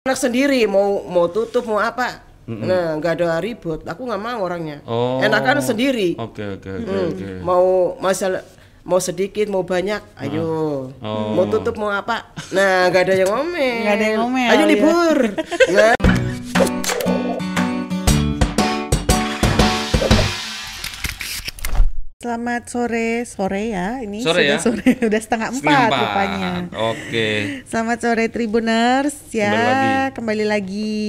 anak sendiri mau mau tutup mau apa? Nah nggak ada ribut. Aku nggak mau orangnya. Oh. enakan sendiri. Oke oke oke Hmm, oke. mau masalah mau sedikit mau banyak ayo. Oh. mau tutup mau apa? Nah nggak ada yang ngomel. Nggak ada yang ngomel, ayo ya. libur. nah, Selamat sore, sore ya. Ini Sore sudah ya? sore, udah setengah empat, rupanya. Oke. Selamat sore Tribuners ya, Kembali lagi. kembali lagi.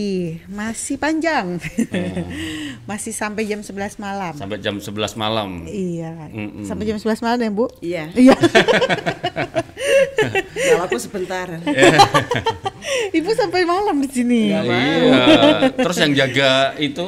Masih panjang. Hmm. Masih sampai jam 11 malam. Sampai jam 11 malam. Iya, Mm-mm. sampai jam 11 malam ya, Bu? iya Iya. kalau aku sebentar Ibu sampai malam di sini. Iya. Terus yang jaga itu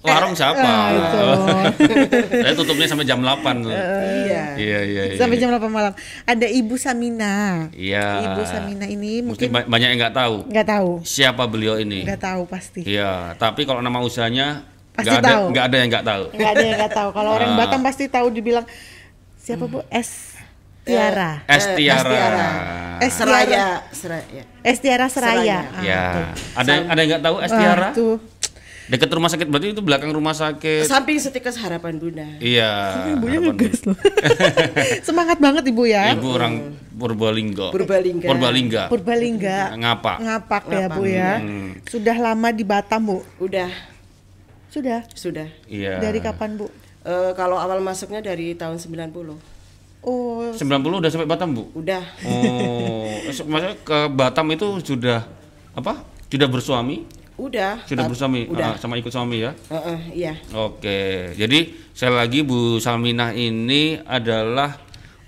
warung siapa? Ah. Saya tutupnya sampai jam 8. iya Iya iya iya. Sampai jam 8 malam. Ada Ibu Samina. Iya. Ibu Samina ini mungkin ba- banyak yang nggak tahu nggak tahu. siapa beliau ini. Nggak tahu pasti. Iya, tapi kalau nama usahanya Pasti nggak ada tahu. nggak ada yang nggak tahu. Nggak ada yang nggak tahu. Kalau orang Ah. Batam pasti tahu dibilang siapa Bu? S Tiara. Eh, Tiara. Estiara. Es- seraya seraya S Tiara Seraya. Ya, tuh. ada ada yang nggak tahu Wah, Tiara? tuh. Dekat rumah sakit berarti itu belakang rumah sakit. samping setikes harapan bunda Iya. Ibunya ngegas loh. Semangat banget Ibu ya. Ibu orang Purbalingga. Purbalingga. Purbalingga. Purbalingga. Ngapa? Ngapak ya Ngapak. Bu ya. Hmm. Sudah lama di Batam Bu. udah Sudah. sudah Iya. Dari kapan Bu? Eh, kalau awal masuknya dari tahun 90 Oh, 90 udah sampai Batam, Bu? udah Oh, maksudnya ke Batam itu sudah apa? Sudah bersuami? Udah Sudah bersuami udah Ah, sama ikut suami ya? Heeh, iya Oke. Jadi sekali lagi Bu Salminah ini adalah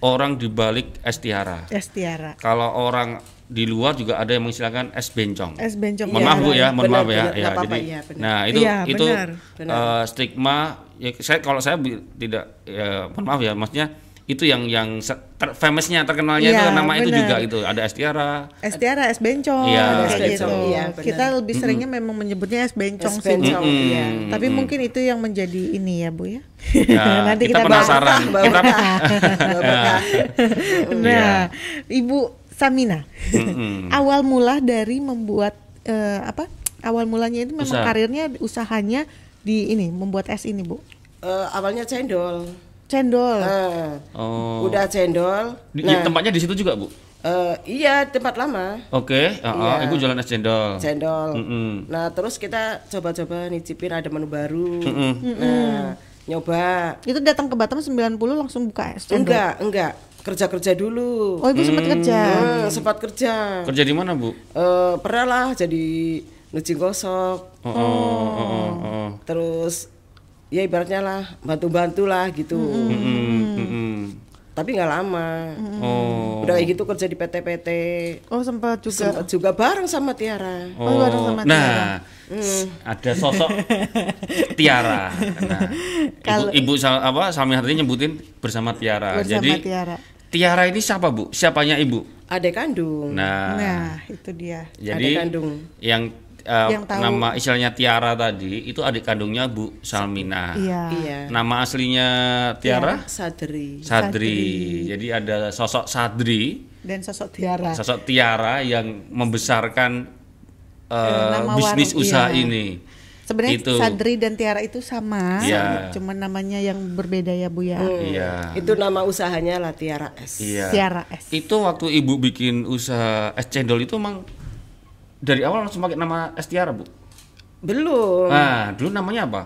orang di balik es tiara. S Tiara. Kalau orang di luar juga ada yang mengistilahkan es bencong. S Bencong. Mohon Iya, maaf Bu ya, mohon benar, maaf ya. benar. ya apa-apa, jadi iya, benar. nah itu Iya, itu benar. Benar. eh, stigma ya saya kalau saya tidak ya mohon maaf ya maksudnya itu yang yang ter, famousnya terkenalnya itu Iya, nama itu benar. juga itu ada es tiara. S Tiara, S Bencong, Iya. kayak Es gitu. Iya, benar. Kita lebih seringnya memang menyebutnya S Bencong Es sih. Bencong Mm-mm. iya Tapi mungkin itu yang menjadi ini ya Bu ya. Ya, Nanti kita kita, penasaran. Bawa Kita- berkah. Nah, Ibu Samina, Mm-mm. awal mula dari membuat eh, apa? Awal mulanya itu memang Usaha. karirnya usahanya di ini membuat es ini Bu. Eh, awalnya cendol Cendol. Eh, Oh. udah cendol Di, nah tempatnya di situ juga, Bu? eh, iya tempat lama Oke, ah, ah, Iya. Ibu jualan es cendol. cendol Mm-mm. nah terus kita coba-coba nyicipin ada menu baru Mm-mm. nah nyoba Itu datang ke Batam 90 langsung buka es cendol. enggak enggak kerja kerja dulu Oh, Ibu sempat kerja. Hmm, sempat kerja Kerja di mana, Bu? Eh, pernah lah jadi nuci gosok Oh, oh, oh, oh, oh. terus ya ibaratnya lah bantu-bantu lah gitu Mm-mm, mm-mm. tapi nggak lama Oh. udah kayak gitu kerja di PT-PT Oh, sempat juga. sempat juga bareng sama Tiara Oh, bareng sama nah, s- ada sosok Tiara. Nah, ibu, ibu Sal- apa Sami Harti nyebutin bersama Tiara. Bersama Jadi Tiara. Tiara ini siapa bu? Siapanya ibu? adek kandung Nah, Nah, itu dia. jadi adik kandung. yang uh, Yang tahu. nama istilahnya Tiara tadi itu adik kandungnya Bu Salmina. Iya. iya Nama aslinya Tiara? Sadri Sadri. Jadi ada sosok Sadri, Dan sosok Tiara. sosok Tiara yang membesarkan uh, nama bisnis warung, usaha iya. ini. Sebenarnya Itu. Sadri dan Tiara itu sama, Iya. cuman namanya yang berbeda ya Bu ya. Iya. itu nama usahanya lah Tiara S Iya. Tiara S. Itu waktu ibu bikin usaha es cendol itu emang dari awal langsung pakai nama es Tiara bu. belum Nah dulu namanya apa?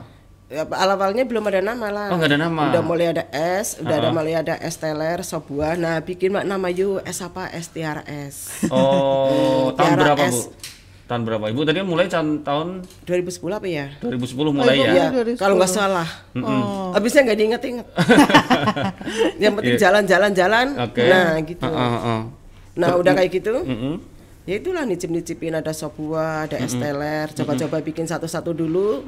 Ya, awalnya belum ada nama lah Oh, ada nama. udah mulai ada S udah ada mulai ada es teler sop buah nah bikin mak- nama yuk es apa Tiara S Oh tahun Tiara berapa S. bu? Tahun berapa? Ibu tadi mulai tahun, tahun 2010 apa ya 2010 mulai Ibu ya? 2010. kalau nggak salah. Oh. Habisnya nggak diinget-inget. Yang penting jalan-jalan-jalan. Iya. Oke. Nah, gitu. Ah, ah. Nah, udah kayak gitu. Mm-mm. Ya itulah nicip-nicipin ada sop buah, ada es teler, coba-coba bikin satu-satu dulu.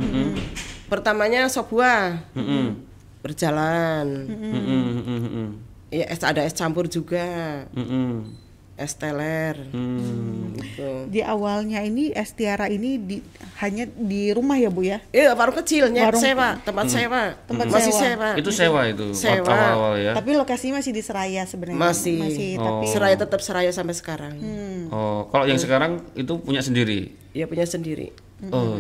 Pertamanya sop buah. Mm-mm. Berjalan. Mm-mm, mm-mm, mm-mm. Ya es ada es campur juga. Mm-mm. Es teler. Hmm. Gitu. Di awalnya ini es tiara ini di, hanya di rumah ya bu ya? Iya, warung kecilnya Warung- sewa, tempat sewa. Tempat Masih sewa. sewa. Itu sewa itu Sewa. awal-awal ya. Tapi lokasinya masih di Seraya sebenarnya. Masih. Masih, Oh. tapi Seraya tetap seraya sampai sekarang. Hmm. Oh, kalau yang sekarang itu punya sendiri. Iya punya sendiri. Oh,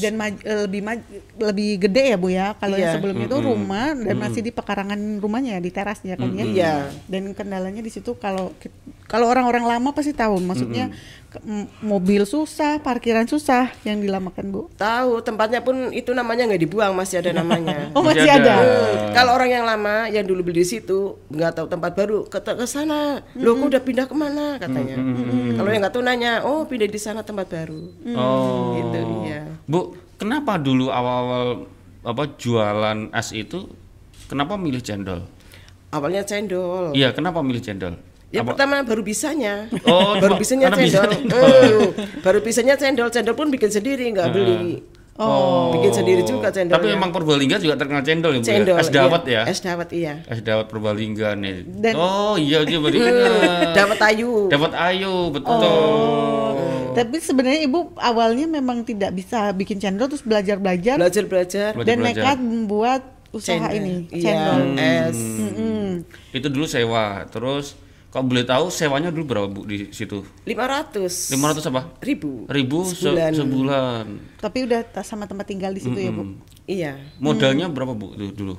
dan maj- eh, lebih maj- lebih gede ya bu ya. Kalau yang Iya. sebelumnya itu rumah dan masih di pekarangan rumahnya di terasnya kan ya. Iya. Dan kendalanya di situ kalau kalau orang-orang lama pasti tahu, maksudnya ke- m- mobil susah, parkiran susah yang dilamakan bu. Tahu tempatnya pun itu namanya nggak dibuang masih ada namanya. Oh masih, Masih ada. ada. Hmm, Kalau orang yang lama yang dulu beli di situ nggak tahu tempat baru ke ke sana, lo kok udah pindah ke mana katanya. Kalau yang nggak tahu nanya, oh pindah di sana tempat baru. Oh. Gitu iya. Bu, kenapa dulu awal-awal apa jualan es itu kenapa milih cendol? Awalnya cendol. Iya, kenapa milih cendol? Ya Apa- pertama baru bisanya. Oh, baru bisanya bisa cendol. cendol. Hmm, baru bisanya cendol. Cendol pun bikin sendiri nggak beli. Oh. Bikin sendiri juga cendolnya. Tapi memang Purbalingga juga terkenal cendol ya, Bu. ya? cendol. Es dawet iya. ya. Es dawet iya. Es dawet Purbalingga nih. Dan- oh, iya dia berarti ingat. Dawet ayu. Dapat ayu, betul. Tapi sebenarnya ibu awalnya memang tidak bisa bikin cendol terus belajar-belajar Belajar belajar. Belajar- dan belajar. nekat membuat usaha Cendol. ini Iya, cendol. es. Mm-mm. Itu dulu sewa. Terus kalau boleh tahu sewanya dulu berapa Bu di situ? 500 500 apa? ribu. Ribu se- Sebulan. sebulan. Tapi udah sama tempat tinggal di situ ya bu. Iya. Modalnya berapa Bu itu dulu?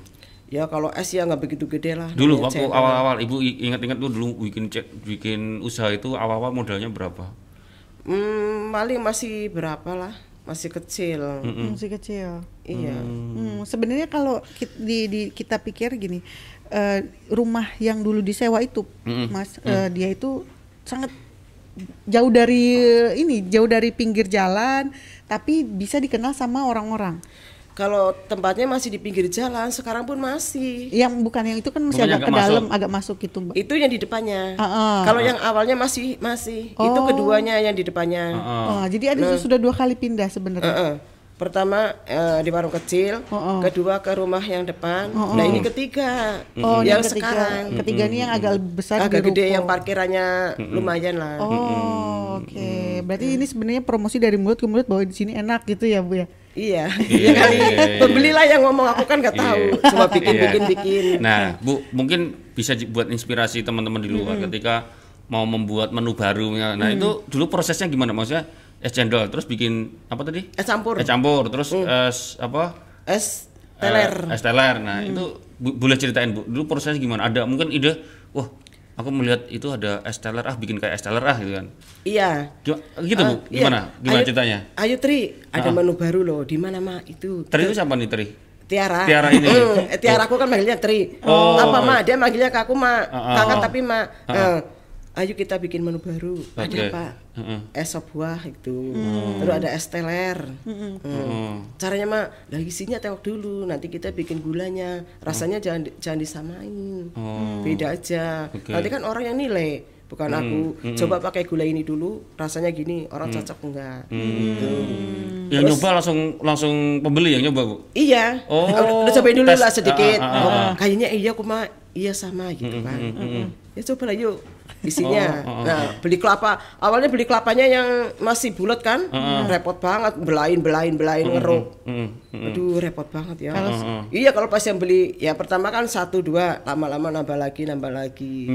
Ya kalau es ya nggak begitu gede lah. Dulu waktu awal-awal Ibu ingat-ingat tuh dulu bikin cek bikin usaha itu awal-awal modalnya berapa? Hmm, paling masih berapa lah? Masih kecil. Masih kecil. Iya. Hmm, sebenarnya kalau di, di- kita pikir gini, eh, rumah yang dulu disewa itu, mas, eh, dia itu sangat jauh dari ini, jauh dari pinggir jalan, tapi bisa dikenal sama orang-orang. Kalau tempatnya masih di pinggir jalan, sekarang pun masih. Yang bukan yang itu kan masih Bukannya agak ke dalam, masuk. agak masuk gitu, mbak. Itu yang di depannya. Ah, ah. Kalau yang awalnya masih masih. Itu keduanya yang di depannya. Oh, jadi ada sudah dua kali pindah sebenarnya. Heeh. Pertama eh, di warung kecil, Oh, oh. kedua ke rumah yang depan. Nah ini ketiga, Oh, yang yang ketiga, sekarang ketiga ini yang agak besar agak di gede ruko. yang parkirannya lumayan lah. Oh, oke. Berarti ini sebenarnya promosi dari mulut ke mulut bahwa di sini enak gitu ya, Bu ya. Iya, Iya, kali. Pembelilah yang ngomong aku kan nggak tahu, Iya. cuma bikin Iya. bikin bikin. Nah, Bu, mungkin bisa buat inspirasi teman-teman di luar ketika mau membuat menu baru. ya. Nah, itu dulu prosesnya gimana? Maksudnya es cendol, terus bikin apa tadi? Es campur, Es campur, terus es apa? es teler. Eh, es teler. Nah, itu bu- boleh ceritain, Bu. Dulu prosesnya gimana? Ada mungkin ide, wah, aku melihat itu ada es teler ah, bikin kayak es teler ah gitu kan. Iya. Gima- gitu, Bu. Ah, iya. Gimana? Gimana Ayo- ceritanya? Ayo Tri, ada menu baru loh. Di mana mak itu? Teri itu siapa nih, Teri? Tiara. Tiara ini? Hmm, eh, Tiara aku kan manggilnya Tri. Oh. Apa mak? Dia manggilnya ke aku mak. Ah, ah. Kakak tapi mak. Eh, ayo kita bikin menu baru. Oke. Ada apa? Heeh. Es sop buah itu. Terus ada es teler. Hmm. Oh. Caranya mak, lah isinya tengok dulu. Nanti kita bikin gulanya. Rasanya jangan di- jangan disamain. Oh. Beda aja. Oke. Nanti kan orang yang nilai. Bukan aku coba pakai gula ini dulu rasanya gini orang cocok enggak gitu. Yang nyoba langsung langsung pembeli yang nyoba, Bu. Iya. Oh, udah cobain dulu tes. lah sedikit. Ah, ah, ah, Oh, ah. kayaknya iya aku mah iya sama gitu kan. Ya coba lah yuk isinya. Oh, oh, oh. Nah, beli kelapa. Awalnya beli kelapanya yang masih bulat kan. Repot banget belain belain belain ngeruk. Mm, mm. Aduh repot banget ya. Iya kalau pas yang beli ya pertama kan satu dua lama-lama nambah lagi nambah lagi.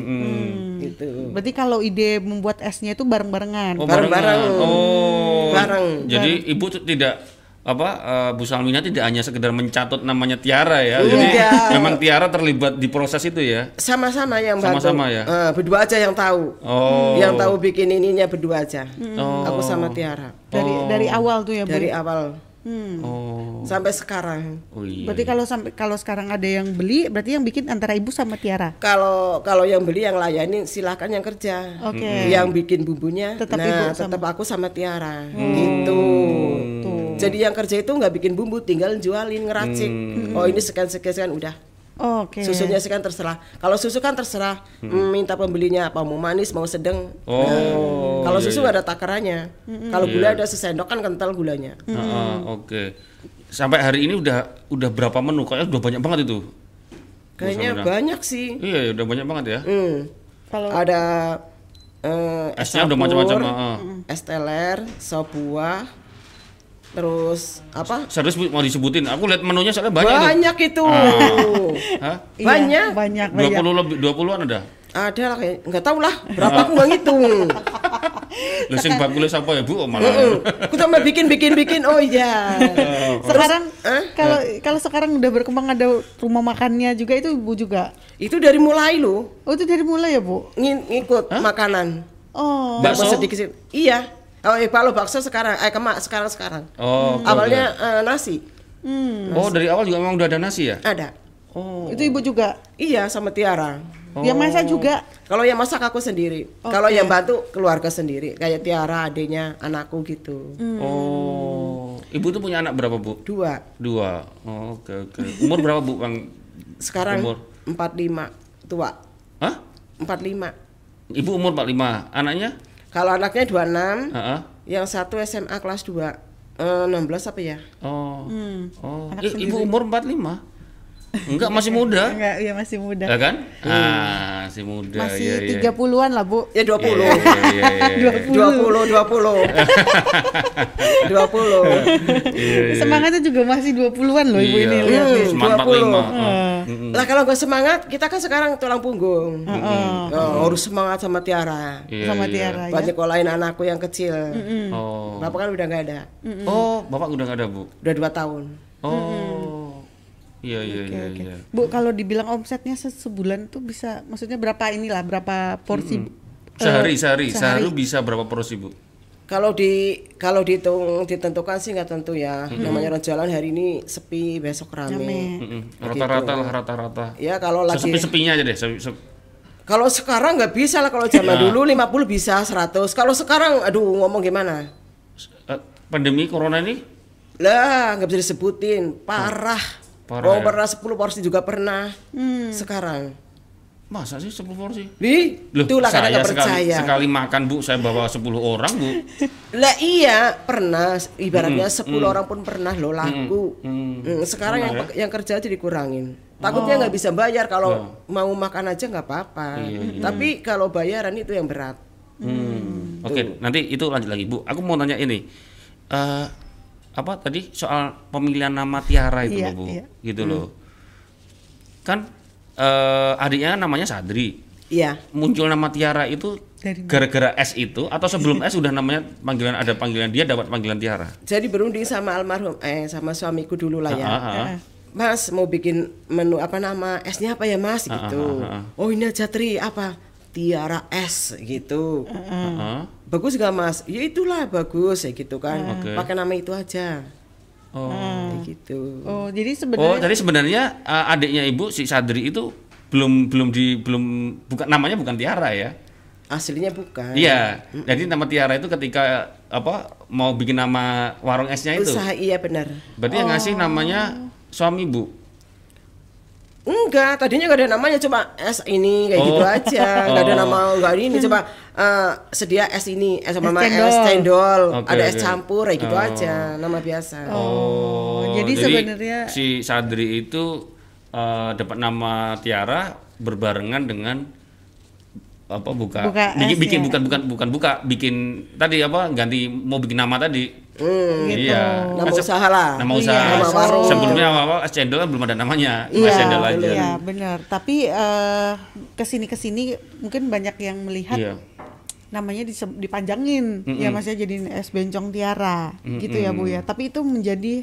Gitu. Berarti kalau ide membuat esnya itu bareng-barengan. Oh, Bareng-bareng. Oh. Bareng. Jadi Ibu tuh tidak apa eh, Bu Salmina tidak hanya sekedar mencatut namanya Tiara ya. Jadi Enggak. memang Tiara terlibat di proses itu ya. Sama-sama yang bantu. Sama-sama ya? Eh, berdua aja yang tahu. Oh. Yang tahu bikin ininya berdua aja. Oh. Aku sama Tiara. Dari dari awal tuh ya, Bu. Dari awal Hmm. Oh. sampai sekarang. Oh iya. Berarti kalau sampai kalau sekarang ada yang beli, berarti yang bikin antara ibu sama Tiara. Kalau kalau yang beli yang layanin silahkan yang kerja. Oke. Yang bikin bumbunya, Tetap nah ibu tetap sama- aku sama Tiara. Gitu. Tuh. Jadi yang kerja itu nggak bikin bumbu, tinggal jualin ngeracik. Oh ini sekian sekian sekian udah. Oke. Susunya sekian terserah. Kalau susu kan terserah. Mm, Minta pembelinya apa mau manis mau sedang. Oh. Nah, kalau iya, susu iya. nggak ada takarannya. Kalau gula ada sesendok kan kental gulanya. Ah, ah, Oke. Sampai hari ini udah udah berapa menu? Kayaknya udah banyak banget itu. Kayaknya banyak sih. Iya, ya, udah banyak banget ya. Hmm. Kalau Ada eh, es Esnya udah macam-macam, campur, heeh. es teler, sop buah, terus apa? Serius Bu, mau disebutin? Aku lihat menunya soalnya banyak. Banyak itu. Hah? Iya, Banyak. banyak banyak 20 lebih 20-an ada. Ada lah kayak nggak tahu lah berapa aku nggak ngitung. Lu sing bakulis apa ya, Bu? Oh, malah. Heeh. Aku tambah bikin bikin bikin. Oh iya. sekarang eh? kalau kalau sekarang udah berkembang ada rumah makannya juga itu ibu juga Itu dari mulai loh oh itu dari mulai ya bu ng- ngikut makanan. oh Bakso? Sedikit. Iya. Oh, eh, kalau bakso sekarang, eh kemak sekarang sekarang. Oh, oke, Awalnya eh, nasi hmm. Oh, dari awal juga memang udah ada nasi ya? ada. Oh. itu ibu juga Iya sama Tiara. dia masak juga Kalau yang masak aku sendiri. Kalau yang bantu keluarga sendiri. Kayak Tiara, adiknya, anakku gitu. Oh. Ibu tuh punya anak berapa, Bu? Dua. Dua. Oh, oke, oke. Umur berapa, Bu, Bang? Sekarang Umur? 45 tua. Hah? 45. Ibu umur 45. Anaknya? Kalau anaknya 26, Heeh. yang satu SMA kelas 2. Eh, 16 apa ya? Oh. Hmm. Oh. Anak ibu umur 45? Enggak, masih muda. enggak ya masih muda Ya kan? Ah, masih muda. masih iya, iya. tiga puluhan lah bu Ya 20. Iya, iya, iya, iya. 20 20. 20. semangatnya juga masih 20-an loh ibu Iya. ini Hmm, nih. Semangat 20. 45. Lah kalau gak semangat, kita kan sekarang tulang punggung. Oh, harus semangat sama Tiara. Iya, sama iya. Tiara ya Buat nyekolahin anakku yang kecil. Oh. Bapak kan udah nggak ada. Oh, Bapak udah nggak ada, Bu? Udah dua tahun. Oh. Iya, iya, iya, iya. Bu kalau dibilang omsetnya se- sebulan tuh bisa maksudnya berapa inilah berapa porsi eh, Sehari, sehari, sehari. sehari bisa berapa porsi, Bu? Kalau di kalau dihitung ditentukan sih nggak tentu ya. Namanya orang jalan hari ini sepi, besok rame. Rata-rata lah, rata-rata. Ya kalau lagi Sesepi-sepinya aja deh. se- se- kalau sekarang nggak bisa lah kalau zaman dulu 50 bisa 100. Kalau sekarang aduh ngomong gimana? eh, pandemi corona ini Lah, nggak bisa disebutin. Parah. Parah oh, ya? pernah 10 porsi juga pernah. Sekarang. masa sih 10 porsi? Di, Loh, itulah kadang saya sekali, percaya. sekali makan Bu, saya bawa 10 orang Bu. Lah iya, pernah. Ibaratnya 10 orang pun pernah lo laku. Hmm. Hmm, sekarang yang ya? yang kerja aja dikurangin. Takutnya nggak bisa bayar kalau mau makan aja nggak apa-apa. Iya, iya. Tapi kalau bayaran itu yang berat. Hmm. Oke, nanti itu lanjut lagi Bu. Aku mau nanya ini. Eh apa tadi soal pemilihan nama Tiara itu Iya, loh Bu. iya. Gitu loh. Kan eh adiknya namanya Sadri. Iya. Muncul nama Tiara itu gara-gara S itu atau sebelum S sudah namanya panggilan ada panggilan dia dapat panggilan Tiara. Jadi berunding sama almarhum eh sama suamiku dulu lah ya. Ah, ah, ah. Mas mau bikin menu apa nama esnya apa ya Mas gitu. ah, ah. Oh ini aja Tri apa? Tiara es gitu. Heeh. Bagus gak Mas? Ya itulah bagus ya gitu kan. Oke. Pakai nama itu aja. Oh. Kayak gitu. oh jadi Oh, sebenarnya jadi sebenarnya uh, adiknya Ibu si Sadri itu belum belum di belum bukan namanya bukan Tiara ya. Aslinya bukan. Iya. Jadi nama Tiara itu ketika apa mau bikin nama warung esnya itu. Usaha iya benar. Berarti yang ngasih namanya suami Bu. Enggak, tadinya nggak ada namanya cuma es ini kayak gitu Oh. aja, nggak ada Oh. nama nggak ini coba eh, sedia es ini, es sama Es es cendol. cendol, Oke, ada es oke. campur kayak gitu Oh. aja, nama biasa. Oh, jadi sebenarnya- si Sadri itu uh, dapat nama Tiara berbarengan dengan apa buka, Buka bikin, es bikin ya? bukan bukan bukan buka bikin tadi apa ganti mau bikin nama tadi Hmm, Gitu. iya nama usaha lah. nama Iya, usaha nama warung. sebelumnya awal awal es cendol kan belum ada namanya es Iya, cendol aja iya benar. Tapi eh, ke sini ke sini mungkin banyak yang melihat Iya. namanya dipanjangin ya mas ya jadi es bencong tiara gitu ya bu ya. Tapi itu menjadi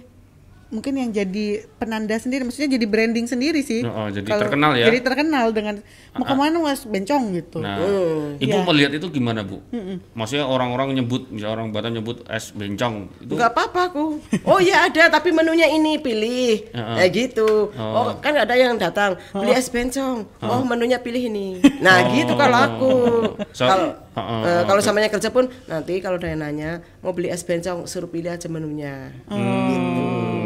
mungkin yang jadi penanda sendiri, maksudnya jadi branding sendiri sih. Oh, oh, jadi Kalau- terkenal ya? Jadi terkenal dengan mau ke mana mas bencong gitu. Nah, Hmm. ibu Iya. melihat itu gimana bu? Maksudnya orang-orang nyebut, misalnya orang Batam nyebut es bencong itu Enggak apa-apa aku. Oh iya ada, tapi menunya ini pilih. Heeh. Kayak gitu. Oh. Oh. kan ada yang datang beli es bencong. Oh menunya pilih ini. Nah gitu kalau aku. So- Kalau Heeh, eh, heeh, kalau samanya kerja pun nanti kalau ada yang nanya mau beli es bencong suruh pilih aja menunya. Hmm.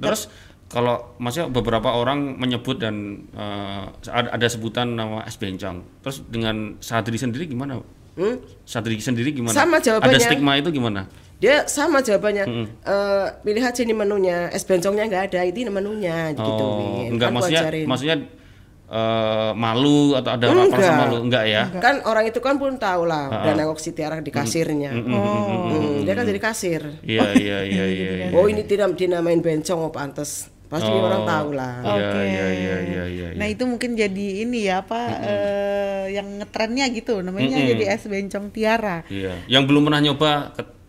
Terus kalau maksudnya beberapa orang menyebut dan eh, ada, sebutan nama es bencong. Terus dengan Sadri sendiri gimana? Hmm? Sadri sendiri gimana? Sama jawabannya. Ada stigma itu gimana? Dia sama jawabannya. Eh, pilih aja ini menunya. Es bencongnya nggak ada, ini menunya gitu. Oh, Win. enggak Kan maksudnya maksudnya eh, malu atau ada apa rasa Enggak. malu? Enggak ya? Kan orang itu kan pun tahu lah, udah nengok si Tiara di kasirnya. Hmm, dia kan jadi kasir. Iya iya iya iya. iya. Oh ini tidak dinamain bencong, oh pantes. Pasti orang tahu lah. Iya Oke. iya iya iya iya. Nah itu mungkin jadi ini ya apa eh, yang ngetrennya gitu namanya jadi es bencong tiara. Iya. Yang belum pernah nyoba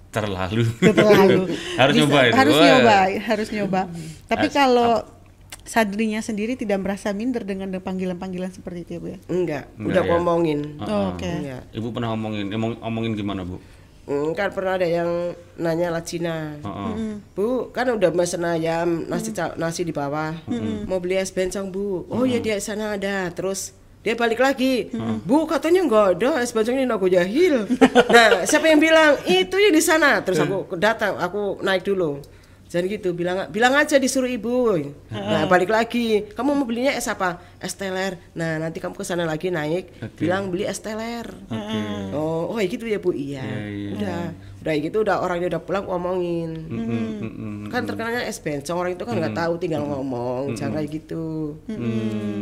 terlalu. Terlalu. Harus Bisa- nyoba itu. Harus Wah. nyoba, harus nyoba. Tapi kalau Sadrinya sendiri tidak merasa minder dengan panggilan-panggilan seperti itu ya Bu ya? Enggak, Enggak udah ya? ngomongin. Oh, Oke. Iya. Ibu pernah ngomongin, emong, ngomongin gimana bu? Hmm, kan pernah ada yang nanya lah Cina. Heeh. Bu, kan udah mesen ayam, nasi ca- nasi di bawah. Mau beli es bencong, Bu. Oh ya di sana ada. Terus dia balik lagi. Bu, katanya nggak ada es bencong ini Nago Jahil. nah, siapa yang bilang? Itu ya di sana. Terus aku datang, aku naik dulu. Jadi gitu, bilang bilang aja disuruh ibu. Nah, balik lagi. Kamu mau belinya es apa? Es teler. Nah, nanti kamu ke sana lagi naik, bilang beli es teler. Oh, oh ya gitu ya, Bu. Iya. iya. Udah. Udah gitu udah orangnya udah pulang ngomongin. Mm-mm. Kan terkenalnya es bencong orang itu kan nggak tahu tinggal ngomong, jangan kayak gitu.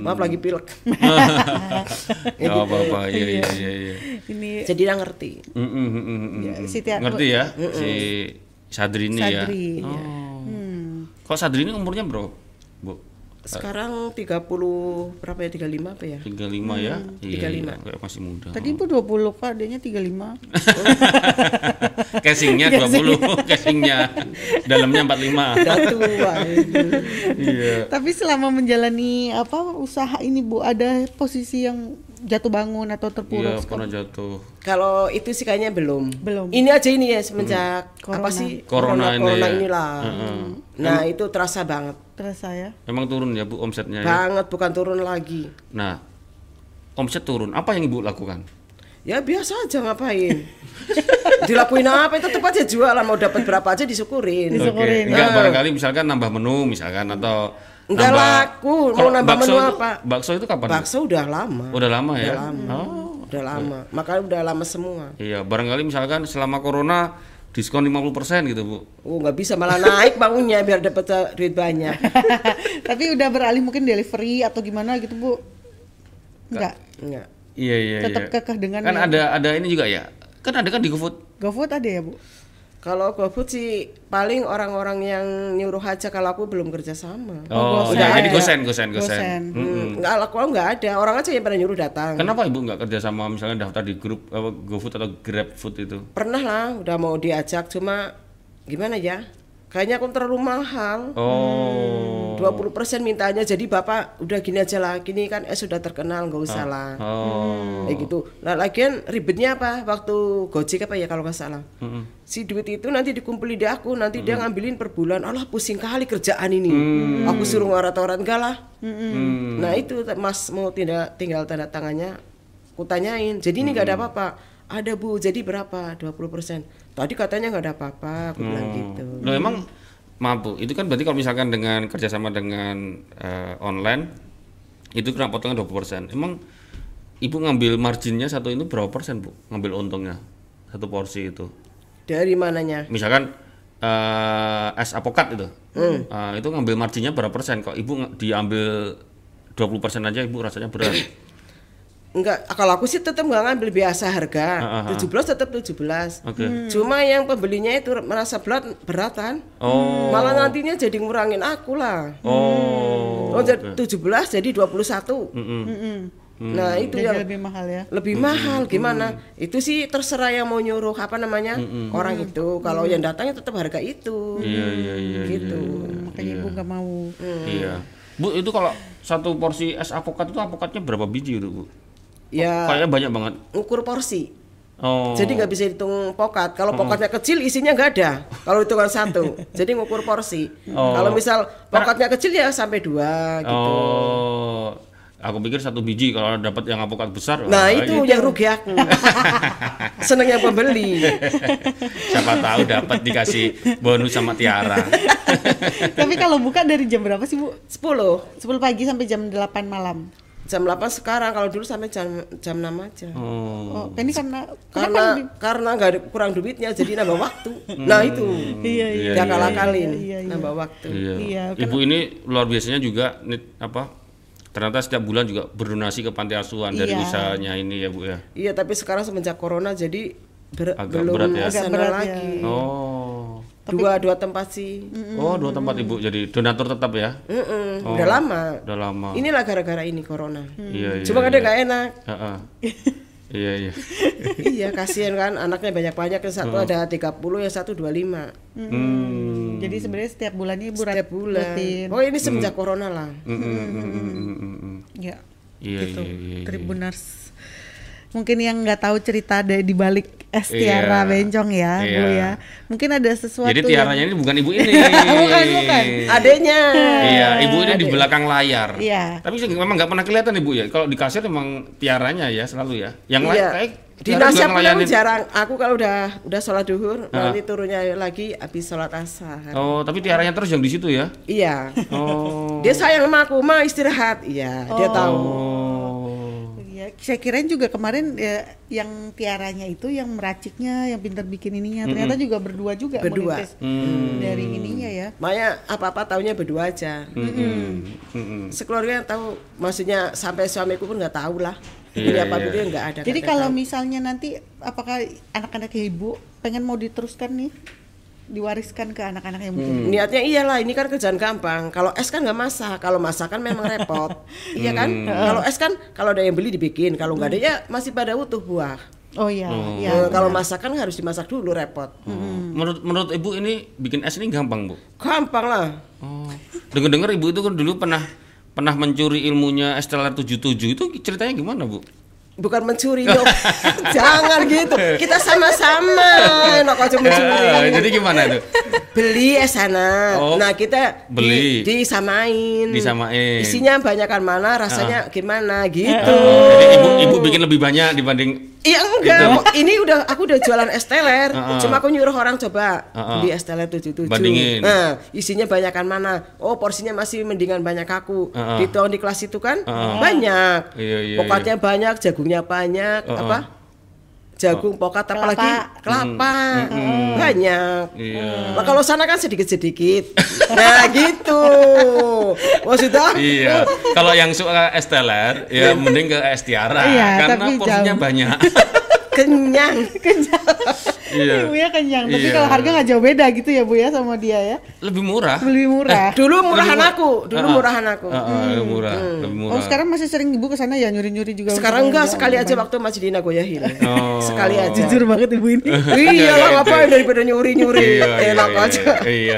Maaf lagi pilek. Gak apa-apa, iya iya iya. iya. Ini Jadi dia ngerti. Mm, mm, mm, mm, mm. Ya, si Tia- Ngerti ya si Sadri ini ya. Sadri, Oh. ya. Hmm. Kok Sadri ini umurnya berapa, bu? Sekarang 30 berapa ya 35 apa ya? 35 ya? Iya, 35. iya, kayak masih muda. Tadi Ibu 20 kok adanya 35. Casingnya 20, casingnya dalamnya 45. Udah tua. Iya. Tapi selama menjalani apa usaha ini Bu ada posisi yang jatuh bangun atau Iya, terpuruk? pernah jatuh. Kalau itu sih kayaknya belum. Belum. Ini aja ini ya semenjak apa sih? Corona ini corona ya. inilah. Nah, itu terasa banget. Terasa ya. Emang turun ya bu omsetnya ya? Banget bukan turun lagi. Nah, omset turun. Apa yang ibu lakukan? Ya biasa aja ngapain. Dilakuin apa tetap aja jualan mau dapat berapa aja disyukurin. Disyukurin. Enggak barangkali misalkan nambah menu misalkan atau Enggak laku, mau nambah menu itu- apa? Bakso itu kapan? Bakso udah lama. Udah lama ya? Udah lama. Oh. Udah lama. Makanya udah lama semua. Iya, barangkali misalkan selama corona diskon 50% gitu, Bu. Oh nggak bisa malah naik bangunnya biar dapat eh, duit banyak. Tapi udah beralih mungkin delivery atau gimana gitu Bu? Enggak. Enggak. Iya, iya, Tetap iya. kekeh dengan Kan ada ada ini juga ya. Kan ada kan di GoFood. GoFood ada ya Bu? Kalau GoFood sih paling orang-orang yang nyuruh aja kalau aku belum kerja sama. Oh, gosen. udah jadi Ada. gosen, gosen, gosen. Gosen. Hmm, nggak laku nggak ada orang aja yang pada nyuruh datang. Kenapa Ibu nggak kerja sama misalnya daftar di grup apa, GoFood atau GrabFood itu? Pernah lah, udah mau diajak cuma gimana ya? Kayaknya aku terlalu mahal. Oh. 20% mintanya. Jadi bapak udah gini aja lah gini kan es sudah terkenal nggak usah lah. Oh. kayak gitu. Nah lagian ribetnya apa? Waktu gojek apa ya kalau nggak salah. Mm-mm. si duit itu nanti dikumpulin di aku nanti dia ngambilin per bulan. Alah pusing kali kerjaan ini. Aku suruh ngorat-ngorat enggak lah. Hmm. nah itu mas mau tidak tinggal tanda tangannya aku tanyain. Jadi ini nggak ada apa-apa? Ada bu. Jadi berapa? 20% tadi katanya nggak ada apa-apa aku bilang gitu Loh emang maaf Bu, itu kan berarti kalau misalkan dengan kerjasama dengan eh, online itu kena potongan 20%. Emang Ibu ngambil marginnya satu itu berapa persen Bu? Ngambil untungnya satu porsi itu. dari mananya Misalkan eh, es apokat itu. Eh, itu ngambil marginnya berapa persen? Kok Ibu diambil 20% aja Ibu rasanya berat. Enggak, kalau aku sih tetap nggak ngambil biasa harga. Ah, ah, ah. 17 tetap 17. Oke. Cuma yang pembelinya itu merasa berat beratan. Oh. Malah nantinya jadi ngurangin aku lah. Oh. Oh, jadi 17 jadi 21. Mm-mm. Nah, itu Jadi yang lebih mahal ya. lebih mahal gimana? Itu sih terserah yang mau nyuruh apa namanya? orang itu. Kalau yang datangnya tetap harga itu. Iya iya iya. gitu. Makanya ibu nggak mau. Iya. Bu, itu kalau satu porsi es apokat itu apokatnya berapa biji itu, Bu? Ya Kayaknya banyak banget. ukur porsi. Oh. Jadi nggak bisa hitung pokat. Kalau pokatnya kecil isinya nggak ada. Kalau hitungan satu. Jadi ngukur porsi. Oh. Kalau misal pokatnya kecil ya sampai dua gitu. Oh. Aku pikir satu biji kalau dapat yang apokat besar. Nah itu yang rugi aku. Seneng yang pembeli. Siapa tahu dapat dikasih bonus sama Tiara. Tapi kalau buka dari jam berapa sih Bu? 10 10 pagi sampai jam 8 malam. Jam 8 sekarang kalau dulu sampai jam jam 6 aja. Oh. Oh, ini karena Karena karena nggak ada kurang duitnya jadi nambah waktu. Nah itu. Iya, iya. Dia kalah kalin iya, iya. nambah waktu. Iya. Iya, Ibu ini luar biasanya juga nit apa? ternyata setiap bulan juga berdonasi ke panti asuhan dari Iya. usahanya ini ya Bu ya. Iya, tapi sekarang semenjak corona jadi ber- Agak belum berat ya. Agak berat ya. lagi. Oh. Dua dua tempat sih. Oh, dua tempat Ibu jadi donatur tetap ya. Mm-mm, Udah lama. Udah lama. Inilah gara-gara ini corona. Iya, iya. Cuma iya. kadang nggak enak. Heeh. Iya, iya. iya, kasihan kan anaknya banyak-banyak yang satu ada 30, yang satu 25. Hmm. Jadi sebenarnya setiap bulannya ibu Setiap bulan. rutin. Oh, ini semenjak corona lah. Mm, mm, mm, mm, mm, mm, mm. Ya. Iya, gitu. iya, iya, iya. Tribuners. Mungkin yang nggak tahu cerita ada di balik es tiara Iya. bencong ya, Bu Iya. ya. Mungkin ada sesuatu Jadi yang- tiaranya ini bukan ibu ini. Bukan, bukan. Adanya. Iya, ibu ini di belakang layar. Iya. Tapi sih memang nggak pernah kelihatan ibu ya. Kalau di kasir memang tiaranya ya selalu ya. Yang lain Iya. kayak Di tiara juga Nasya pun jarang. Aku kalau udah udah sholat duhur, nanti turunnya lagi habis sholat asar. Oh, tapi tiaranya terus yang di situ ya. Iya. Oh. Dia sayang sama aku, ma istirahat. Iya, dia tahu. Oh. Iya, saya kirain juga kemarin ya, yang tiaranya itu yang meraciknya, yang pintar bikin ininya, ternyata juga berdua juga Berdua. Hmm. dari ininya ya. Maya apa-apa taunya berdua aja. Mm-mm. Mm-mm. Sekeluarga yang tahu, maksudnya sampai suamiku pun nggak tahu lah. Iya, apa iya. dulu nggak ada. Jadi kalau tahu. misalnya nanti apakah anak-anak ibu pengen mau diteruskan nih, diwariskan ke anak-anak yang mungkin niatnya iyalah ini kan kerjaan gampang. Kalau es kan nggak masak, kalau masak kan memang repot. iya kan? Kalau es kan kalau ada yang beli dibikin, kalau nggak ada ya masih pada utuh buah. Oh iya, iya. Eh, kalau masakan harus dimasak dulu repot. Menurut menurut ibu ini bikin es ini gampang bu. Gampang lah. Oh. Dengar-dengar ibu itu kan dulu pernah pernah mencuri ilmunya Estelar 77 itu ceritanya gimana bu? Bukan mencuri, Dok. Jangan gitu. Kita sama-sama. Enak aja mencuri. Eh, jadi gimana itu? beli es sana. Oh, nah kita di- beli. disamain. Disamain. Isinya banyakan mana, rasanya gimana gitu. Oh, jadi ibu ibu bikin lebih banyak dibanding Iya enggak, ini udah aku udah jualan es teler. Heeh. Cuma aku nyuruh orang coba Heeh. beli es teler 77. Bandingin. Nah, isinya banyakan mana? Oh, porsinya masih mendingan banyak aku. Heeh. Di tahun di kelas itu kan Heeh. banyak. Iya, iya, Pokoknya banyak, jagungnya banyak, Heeh. apa? Jagung pokat apalagi kelapa. Banyak. Iya. Nah, kalau sana kan sedikit-sedikit. nah, gitu. Maksudnya Iya. Kalau yang suka es teler ya mending ke es tiara Iya, karena porsinya jauh. banyak. kenyang. Iya. Ibu ya kenyang. Tapi Iya. kalau harga nggak jauh beda gitu ya Bu ya sama dia ya. Lebih murah. Lebih murah. Dulu murahan Lebih- aku, dulu Heeh. murahan aku. Heeh, lebih murah, lebih murah. Oh sekarang masih sering ibu ke sana ya nyuri-nyuri juga. Sekarang enggak, sekali aja waktu masih di Nagoya Hill. Oh. Sekali aja. Jujur banget ibu ini. iya lah ngapain daripada nyuri-nyuri. Iya, iya, Enak iya, aja. Iya.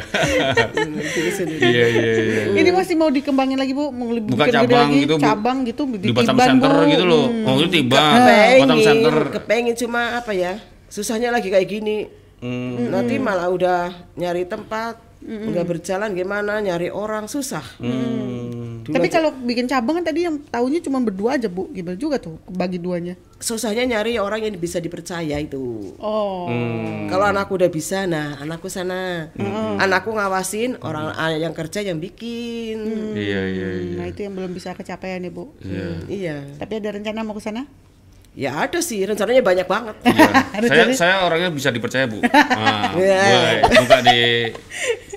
Iya, iya, iya. ini masih mau dikembangin lagi bu, mau lebih Buka cabang lagi, gitu, cabang gitu Di Batam Center gitu loh. Hmm. Oh, itu Tiban, Batam Kepengin, Center. kepengin cuma apa ya? Susahnya lagi kayak gini. Hmm. Nanti malah udah nyari tempat, nggak berjalan gimana, nyari orang susah. Hmm. Dulu Tapi kalau bikin cabang kan tadi yang tahunya cuma berdua aja bu, gimana juga tuh bagi duanya? susahnya nyari orang yang bisa dipercaya itu. Oh, Hmm. Kalau anakku udah bisa, nah anakku sana. Anakku ngawasin, orang yang kerja yang bikin. Iya, iya, iya. nah itu yang belum bisa kecapean ya bu. Iya. Iya. Tapi ada rencana mau ke sana? Ya ada sih, rencananya banyak banget. Iya. Harus saya saya orangnya bisa dipercaya bu. Nah, Iya. boleh buka di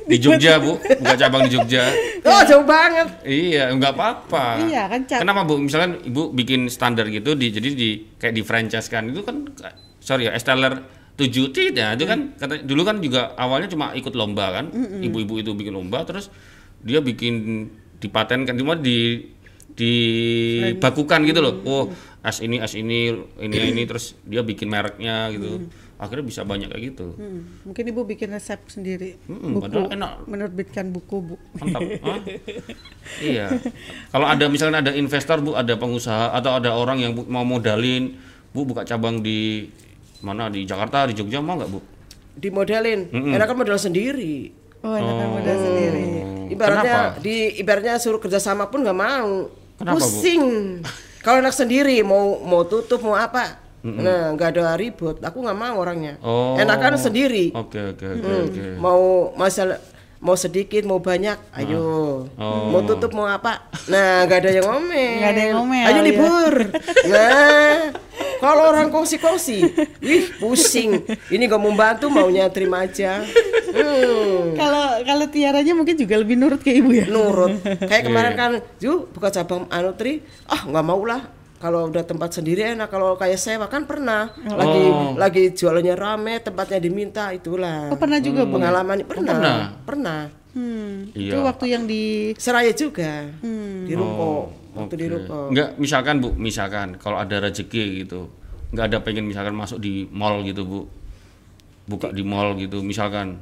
di Jogja bu, buka cabang di Jogja. Oh jauh banget. Iya, nggak apa-apa. Iya, kan. Kenapa bu? Misalnya ibu bikin standar gitu, di, jadi di kayak di franchise kan itu kan, sorry ya, Esteller tujuh tidak, itu kan kata dulu kan juga awalnya cuma ikut lomba kan, ibu-ibu itu bikin lomba, terus dia bikin dipatenkan, cuma di dibakukan gitu loh. Oh, as ini, as ini, ini, ini, terus dia bikin mereknya gitu. Akhirnya bisa banyak kayak gitu. Hmm, mungkin ibu bikin resep sendiri, Mm-mm, buku, padahal enak. menerbitkan buku bu. mantap Hah? iya kalau ada misalnya ada investor bu ada pengusaha atau ada orang yang bu- mau modalin bu buka cabang di mana di Jakarta di Jogja mau nggak bu Dimodelin, enakan modal sendiri. Oh, enakan modal sendiri. Ibaratnya Kenapa? di ibaratnya suruh kerjasama pun nggak mau. Kenapa, Bu? Kalau anak sendiri mau mau tutup mau apa? Nah nggak ada ribut. Aku nggak mau orangnya. Oh. Enakan sendiri. oke oke oke Hmm, oke Mau masalah mau sedikit mau banyak, ayo. Oh. Mau tutup mau apa? Nah, nggak ada yang ngomel. Nggak ada yang ngomel, Ayo ya. libur. Nah, kalau orang kongsi-kongsi, wih pusing. Ini nggak mau bantu, maunya terima aja. Hmm. Kalau kalau tiaranya mungkin juga lebih nurut ke ibu ya. nurut kayak kemarin Iya. kan Ju buka cabang anu tri ah nggak mau lah kalau udah tempat sendiri enak kalau kayak sewa kan pernah lagi Oh. lagi jualannya rame tempatnya diminta itulah Oh pernah juga bu. pengalaman pernah pernah? pernah Hmm, Iya. Itu waktu yang di seraya juga Hmm. di ruko Oh, waktu di oke. ruko Enggak, misalkan Bu, misalkan kalau ada rezeki gitu. Enggak ada pengen misalkan masuk di mall gitu, Bu. Buka di mall gitu, misalkan.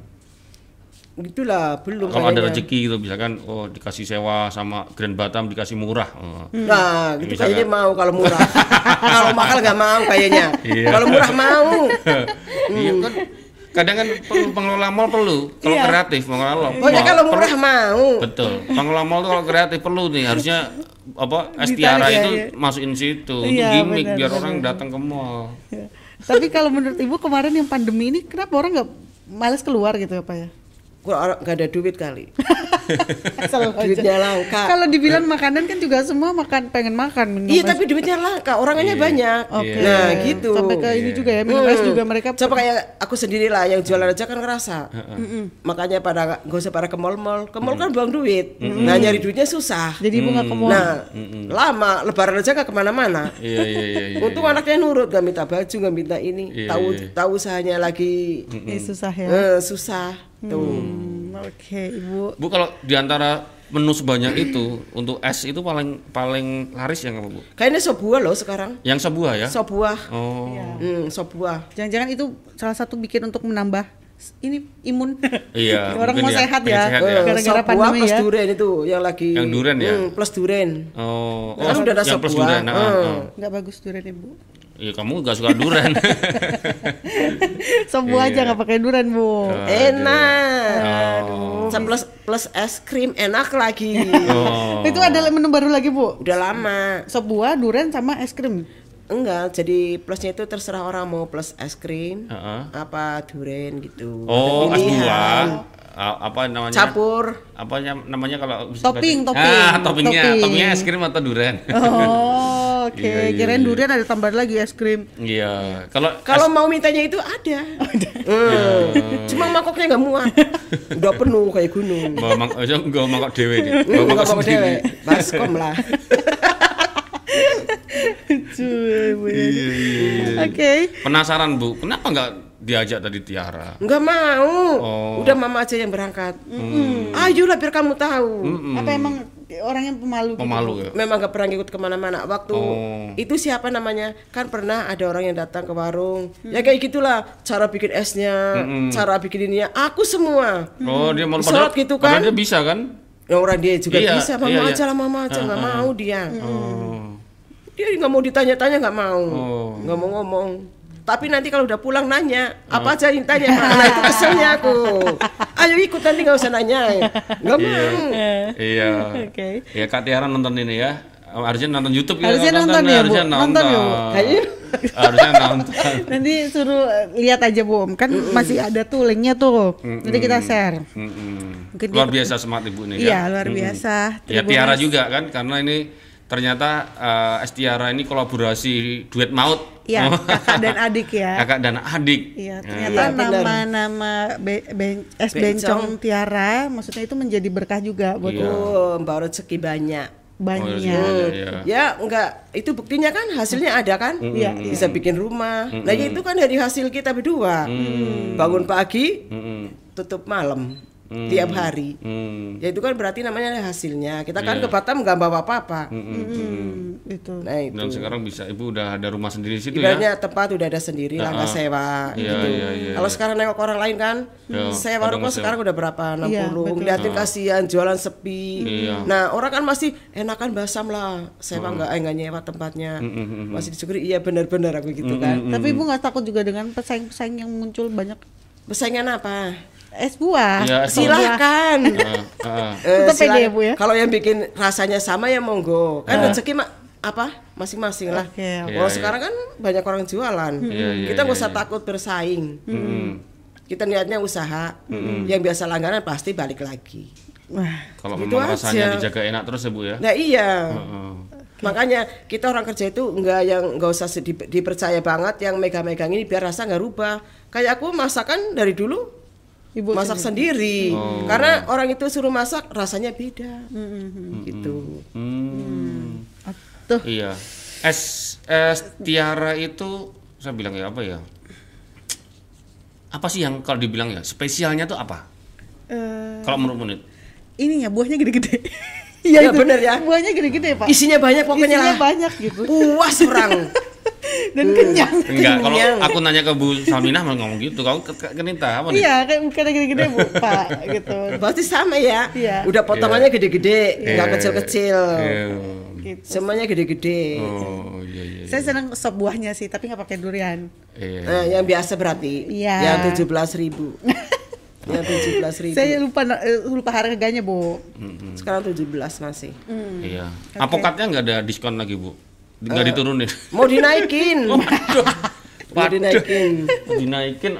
Gitulah belum Kalau ada kayaknya. rezeki gitu, misalkan oh dikasih sewa sama Grand Batam dikasih murah. Oh. Nah, gitu Misalkan. kayaknya mau kalau murah. kalau mahal nggak mau kayaknya. Iya. Kalau murah mau. Iya kan kadang kan pengelola mall perlu kalau Iya. kreatif pengelola mall Pokoknya kalau murah perlu. mau. betul pengelola mall tuh kalau kreatif perlu nih harusnya apa es Ditarik tiara ya, itu iya. masukin situ Iya, untuk gimmick benar, biar benar, orang datang ke mall Tapi kalau menurut ibu kemarin yang pandemi ini kenapa orang nggak males keluar gitu apa ya? Orang nggak ada duit kali. Duitnya langka. Kalau dibilang makanan kan juga semua makan pengen makan minum Iya, es. tapi duitnya langka, orangnya Iya. banyak. Oke. Nah, gitu. Sampai ke ini juga ya minum es juga mereka Coba kayak aku sendiri lah yang jualan aja kan ngerasa. Makanya pada nggak usah pada ke mall-mall. Ke mall kan buang duit. Nah, nyari duitnya susah. jadi ibu nggak ke mall. Nah, lama lebaran aja nggak ke mana-mana. iya iya iya, iya. Untung anaknya nurut, gak minta baju, gak minta ini. Tahu tahu usahanya lagi Ini susah ya. eh, susah. Tuh. Hmm, Oke ibu. bu kalau di antara menu sebanyak itu untuk es itu paling paling laris yang apa bu Kayaknya sop buah loh sekarang. yang sebuah ya Sop buah. oh Hmm, sop buah. Jangan-jangan itu salah satu bikin untuk menambah ini imun. Iya, Orang mau ya, sehat ya. sehat Eh, ya. Gara-gara sop buah pandemi plus ya. durian itu yang lagi Yang durian ya? Hmm, plus durian. oh Kan udah ada yang sop buah. durian nah, Hmm. oh. Nggak bagus durian ibu. Iya kamu gak suka durian Semua aja nggak pakai durian bu. Enak. oh. Sama plus plus es krim enak lagi. oh. Itu ada menu baru lagi bu. Udah lama. Sop buah, durian sama es krim. Enggak, jadi plusnya itu terserah orang mau plus es krim, Heeh. apa durian gitu. Oh, es pilihan. buah. Ah, apa namanya? Campur. Apa namanya kalau Topping, topping, Ah, toppingnya, topping. toppingnya es krim atau durian? Oh, oke. Iya, iya, Kirain iya. durian ada tambahan lagi es krim. Iya. Kalau Kalau mau mintanya itu ada. Hmm. Cuma mangkoknya nggak muat. Udah penuh kayak gunung. bawa mang oh, enggak mangkok dewe nih. Bawa mangkok sendiri. Baskom lah. Iya, iya. Oke. Penasaran Bu, kenapa nggak diajak tadi Tiara? Enggak mau. Oh. Udah mama aja yang berangkat. Ayolah biar kamu tahu. Apa emang orang yang pemalu? gitu? Pemalu ya? Memang gak pernah ngikut ke mana-mana. Waktu Oh. itu siapa namanya? Kan pernah ada orang yang datang ke warung. Ya kayak gitulah. Cara bikin esnya, cara bikin ininya. Aku semua. Oh, dia mau Sholat gitu kan? Padahal dia bisa kan? Ya orang dia juga Iya, bisa. Mama iya, iya. aja lah mama aja. Nggak mau dia. Oh. Dia nggak mau ditanya-tanya nggak mau. Oh. Nggak mau ngomong. Tapi nanti kalau udah pulang nanya, apa aja yang tanya, Nah itu keselnya aku. Ayo ikut nanti nggak usah nanya. Nggak Iya. mau. Iya. Oke. Ya Kak Tiara nonton ini ya. Harusnya nonton YouTube ya. Harusnya nonton ya, Bu. Harusnya Nonton ya, Harusnya nonton. Nanti suruh lihat aja bu, kan masih ada tuh linknya tuh. Nanti kita share. Luar dia- biasa semangat ibu ini Iya ya. luar biasa. Ya. Tiara juga kan karena ini ternyata eh, S Tiara ini kolaborasi duet maut. Iya Oh. kakak dan adik ya. Kakak dan adik. Iya Nah, ternyata Iya, benar. nama-nama be- ben- es Bencong. bencong Tiara, maksudnya itu menjadi berkah juga buat Iya. oh, bawa rezeki banyak. banyak. Oh, iya, iya. Ya enggak, itu buktinya kan hasilnya ada kan? Iya, Bisa bikin rumah. Nah ya itu kan dari hasil kita berdua. Bangun pagi, Mm-mm. tutup malam, tiap hari. Hmm. Ya itu kan berarti namanya ada hasilnya. Kita kan Iya. ke Batam nggak bawa apa-apa. Hmm, itu. Nah itu. Dan sekarang bisa ibu udah ada rumah sendiri di situ ya. Ibaratnya tempat udah ada sendiri lah nggak sewa Iya, gitu. iya, iya, Kalau sekarang nengok orang lain kan Ya, sewa rumah sekarang udah berapa 60 Iya, betul. ngeliatin kasihan jualan sepi. Iya. Nah, orang kan masih enakan basam lah. Sewa nggak eh, nggak nyewa tempatnya. Masih disyukuri iya benar-benar aku gitu kan. Tapi ibu nggak takut juga dengan pesaing-pesaing yang muncul banyak Pesaingan apa? Es buah. Iya, es. Silahkan. Tetap pede silakan. ya, Bu, ya? Kalau yang bikin rasanya sama ya monggo. Kan Ah. rezeki mak apa masing-masing lah. Oke, oke. Kalau Iya, sekarang kan banyak orang jualan. Iya, iya, Kita nggak iya, usah iya. takut bersaing. Mm-mm. Kita niatnya usaha. Yang biasa langganan pasti balik lagi. Wah, Kalau Gitu memang rasanya aja. dijaga enak terus ya bu ya. Nah iya. Heeh. Makanya kita orang kerja itu nggak yang nggak usah di- dipercaya banget yang megang-megang ini biar rasa nggak rubah. Kayak aku masakan dari dulu Ibu masak sendiri. Karena orang itu suruh masak rasanya beda. Gitu. Hmm. Tuh. Iya. Es es tiara itu saya bilang ya apa ya? Apa sih yang kalau dibilang ya spesialnya tuh apa? Eh, Kalau menurut Munit? ininya buahnya gede-gede. Iya, itu. bener ya. Buahnya gede-gede, Pak. Isinya banyak pokoknya Isinya lah. banyak gitu. Puas orang. Dan kenyang. Enggak, kalau Kenyang. aku nanya ke Bu Salminah malah ngomong gitu. Kau ke, ke, kenita apa nih? Iya, kayak gede-gede, Bu, Pak, gitu. Berarti sama ya. Iya. Udah potongannya gede-gede, nggak Eh, kecil-kecil. eh, gitu. Semuanya gede-gede. Oh, iya iya. Saya senang sop buahnya sih, tapi nggak pakai durian. Iya. Nah, yang biasa berarti. Iya. Yang 17.000 ribu. yang 17.000 ribu. Saya lupa eh, lupa harganya, Bu. Sekarang 17 masih. Iya. Apokatnya nggak ada diskon lagi, Bu? Nggak Eh. diturunin. Mau dinaikin. Mau Waduh. dinaikin. Dinaikin.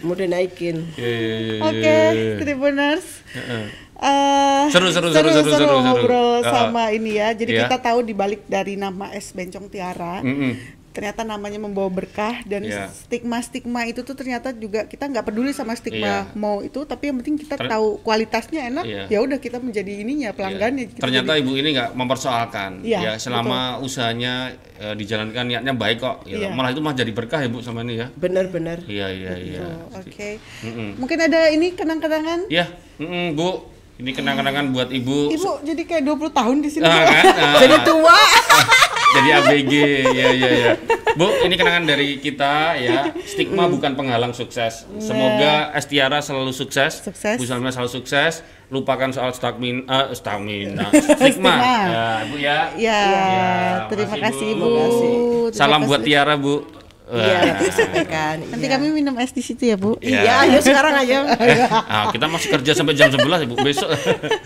Mau dinaikin. Iya, iya, iya, Oke, iya. Tribuners. Heeh. Eh, Seru, seru, seru, seru, seru, seru. ngobrol Eh, sama ini ya. Jadi iya. kita tahu dibalik dari nama es bencong tiara, Mm-mm. Ternyata namanya membawa berkah dan Iya. stigma-stigma itu tuh ternyata juga kita nggak peduli sama stigma Iya. mau itu, tapi yang penting kita Ter- tahu kualitasnya enak. Iya. Ya udah kita menjadi ininya pelanggannya. Kita Ternyata jadi- ibu ini nggak mempersoalkan. Iya, ya selama usahanya eh, dijalankan niatnya baik kok. gitu. Iya. Malah itu mah jadi berkah ya bu sama ini ya. Bener-bener. Iya iya iya. Oh, Oke. Mungkin ada ini kenang-kenangan. Ya, mm-mm, bu. Ini kenang-kenangan buat ibu. Ibu jadi kayak 20 tahun di sini. Ah, kan? Ah, Jadi tua. jadi ABG ya ya ya Bu ini kenangan dari kita ya. Stigma bukan penghalang sukses. Semoga Estiara selalu sukses. Sukses. Bu Salma selalu sukses. Lupakan soal stamina eh, stamina Stigma. ya Bu ya. Ya, Ya, terima kasih Bu. Bu. Terima salam kasih. buat Tiara Bu Iya, Wah. nanti sampaikan. Nanti iya. kami minum es di situ ya Bu. Iya, ayo sekarang ayo. Eh, ah, kita masih kerja sampai jam 11 ya Bu besok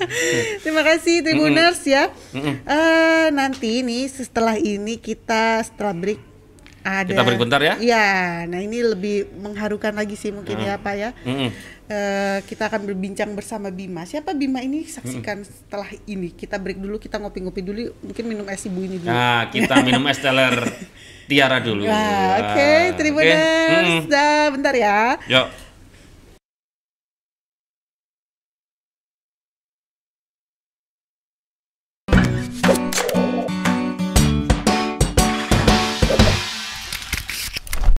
Terima kasih Tribuners ya. Eh, nanti nih setelah ini kita setelah break ada Kita break bentar ya? Iya, nah ini lebih mengharukan lagi sih mungkin ya Pak ya. Mm-mm. Eh, kita akan berbincang bersama Bima. Siapa Bima ini? Saksikan setelah ini. Kita break dulu, kita ngopi-ngopi dulu. Mungkin minum es ibu ini dulu. nah kita minum es teler Tiara dulu Nah, oke, Ah, Tribuners. oke. Mm-mm. Dah, bentar ya. Yuk